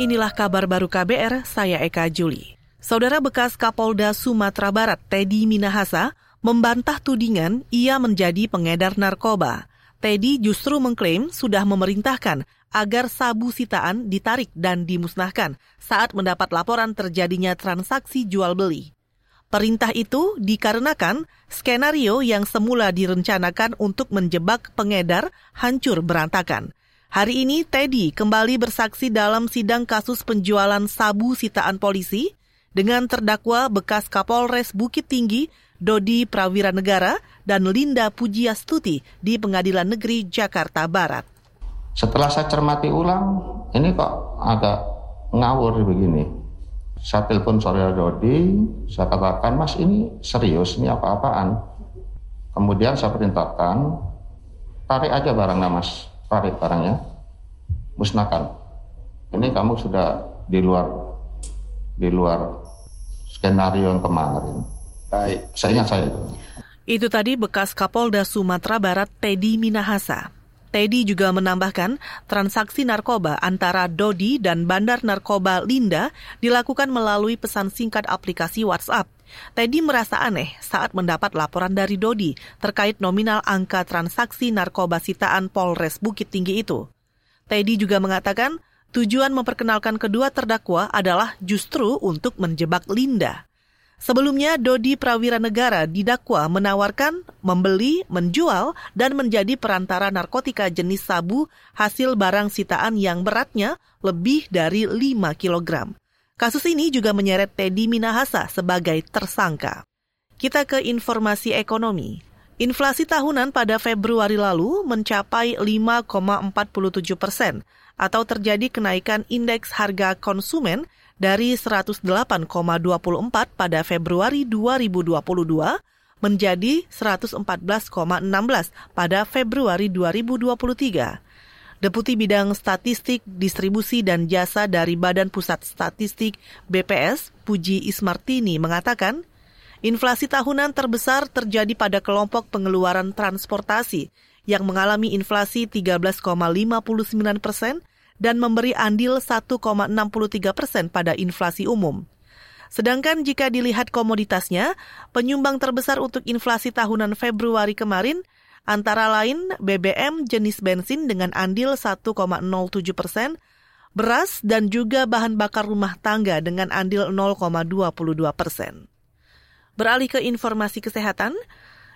Inilah kabar baru KBR, saya Eka Juli. Saudara bekas Kapolda Sumatera Barat, Teddy Minahasa, membantah tudingan ia menjadi pengedar narkoba. Teddy justru mengklaim sudah memerintahkan agar sabu sitaan ditarik dan dimusnahkan saat mendapat laporan terjadinya transaksi jual beli. Perintah itu dikarenakan skenario yang semula direncanakan untuk menjebak pengedar hancur berantakan. Hari ini Teddy kembali bersaksi dalam sidang kasus penjualan sabu sitaan polisi dengan terdakwa bekas Kapolres Bukit Tinggi Dodi Prawira Negara dan Linda Pujiastuti di Pengadilan Negeri Jakarta Barat. Setelah saya cermati ulang, ini kok agak ngawur begini. Saya telepon saudara Dodi, saya katakan, Mas ini serius, ini apa-apaan. Kemudian saya perintahkan, tarik aja barangnya Mas tarik barangnya, musnahkan. Ini kamu sudah di luar di luar skenario yang kemarin. Baik, saya ingat saya itu. Itu tadi bekas Kapolda Sumatera Barat Teddy Minahasa. Teddy juga menambahkan transaksi narkoba antara Dodi dan bandar narkoba Linda dilakukan melalui pesan singkat aplikasi WhatsApp. Teddy merasa aneh saat mendapat laporan dari Dodi terkait nominal angka transaksi narkoba sitaan Polres Bukit Tinggi itu. Teddy juga mengatakan tujuan memperkenalkan kedua terdakwa adalah justru untuk menjebak Linda. Sebelumnya, Dodi Prawira Negara didakwa menawarkan, membeli, menjual, dan menjadi perantara narkotika jenis sabu hasil barang sitaan yang beratnya lebih dari 5 kilogram. Kasus ini juga menyeret Teddy Minahasa sebagai tersangka. Kita ke informasi ekonomi. Inflasi tahunan pada Februari lalu mencapai 5,47 persen atau terjadi kenaikan indeks harga konsumen dari 108,24 pada Februari 2022 menjadi 114,16 pada Februari 2023. Deputi Bidang Statistik, Distribusi dan Jasa dari Badan Pusat Statistik BPS, Puji Ismartini mengatakan, inflasi tahunan terbesar terjadi pada kelompok pengeluaran transportasi yang mengalami inflasi 13,59 persen dan memberi andil 1,63 persen pada inflasi umum. Sedangkan jika dilihat komoditasnya, penyumbang terbesar untuk inflasi tahunan Februari kemarin antara lain BBM jenis bensin dengan andil 1,07 persen, beras dan juga bahan bakar rumah tangga dengan andil 0,22 persen. Beralih ke informasi kesehatan,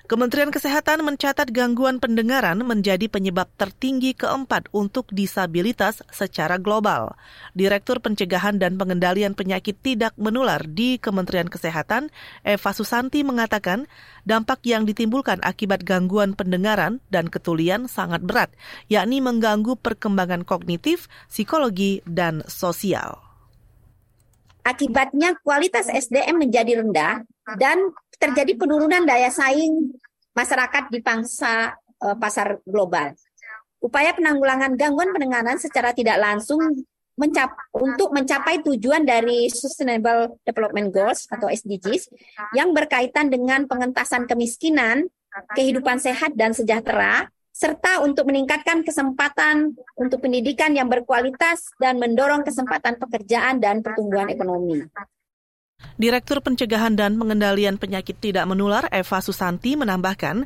Kementerian Kesehatan mencatat gangguan pendengaran menjadi penyebab tertinggi keempat untuk disabilitas secara global. Direktur Pencegahan dan Pengendalian Penyakit Tidak Menular di Kementerian Kesehatan, Eva Susanti mengatakan, dampak yang ditimbulkan akibat gangguan pendengaran dan ketulian sangat berat, yakni mengganggu perkembangan kognitif, psikologi, dan sosial. Akibatnya kualitas SDM menjadi rendah dan terjadi penurunan daya saing masyarakat di pangsa uh, pasar global. Upaya penanggulangan gangguan pendengaran secara tidak langsung mencap untuk mencapai tujuan dari Sustainable Development Goals atau SDGs yang berkaitan dengan pengentasan kemiskinan, kehidupan sehat dan sejahtera, serta untuk meningkatkan kesempatan untuk pendidikan yang berkualitas dan mendorong kesempatan pekerjaan dan pertumbuhan ekonomi. Direktur Pencegahan dan Pengendalian Penyakit Tidak Menular Eva Susanti menambahkan,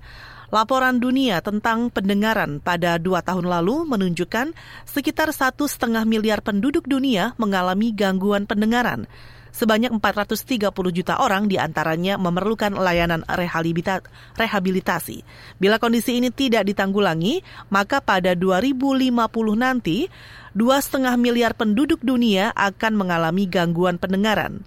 laporan dunia tentang pendengaran pada dua tahun lalu menunjukkan sekitar satu setengah miliar penduduk dunia mengalami gangguan pendengaran. Sebanyak 430 juta orang di antaranya memerlukan layanan rehabilitasi. Bila kondisi ini tidak ditanggulangi, maka pada 2050 nanti, dua setengah miliar penduduk dunia akan mengalami gangguan pendengaran.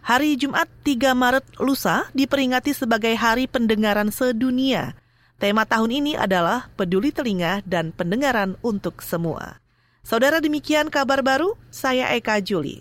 Hari Jumat 3 Maret lusa diperingati sebagai Hari Pendengaran Sedunia. Tema tahun ini adalah peduli telinga dan pendengaran untuk semua. Saudara demikian kabar baru, saya Eka Juli.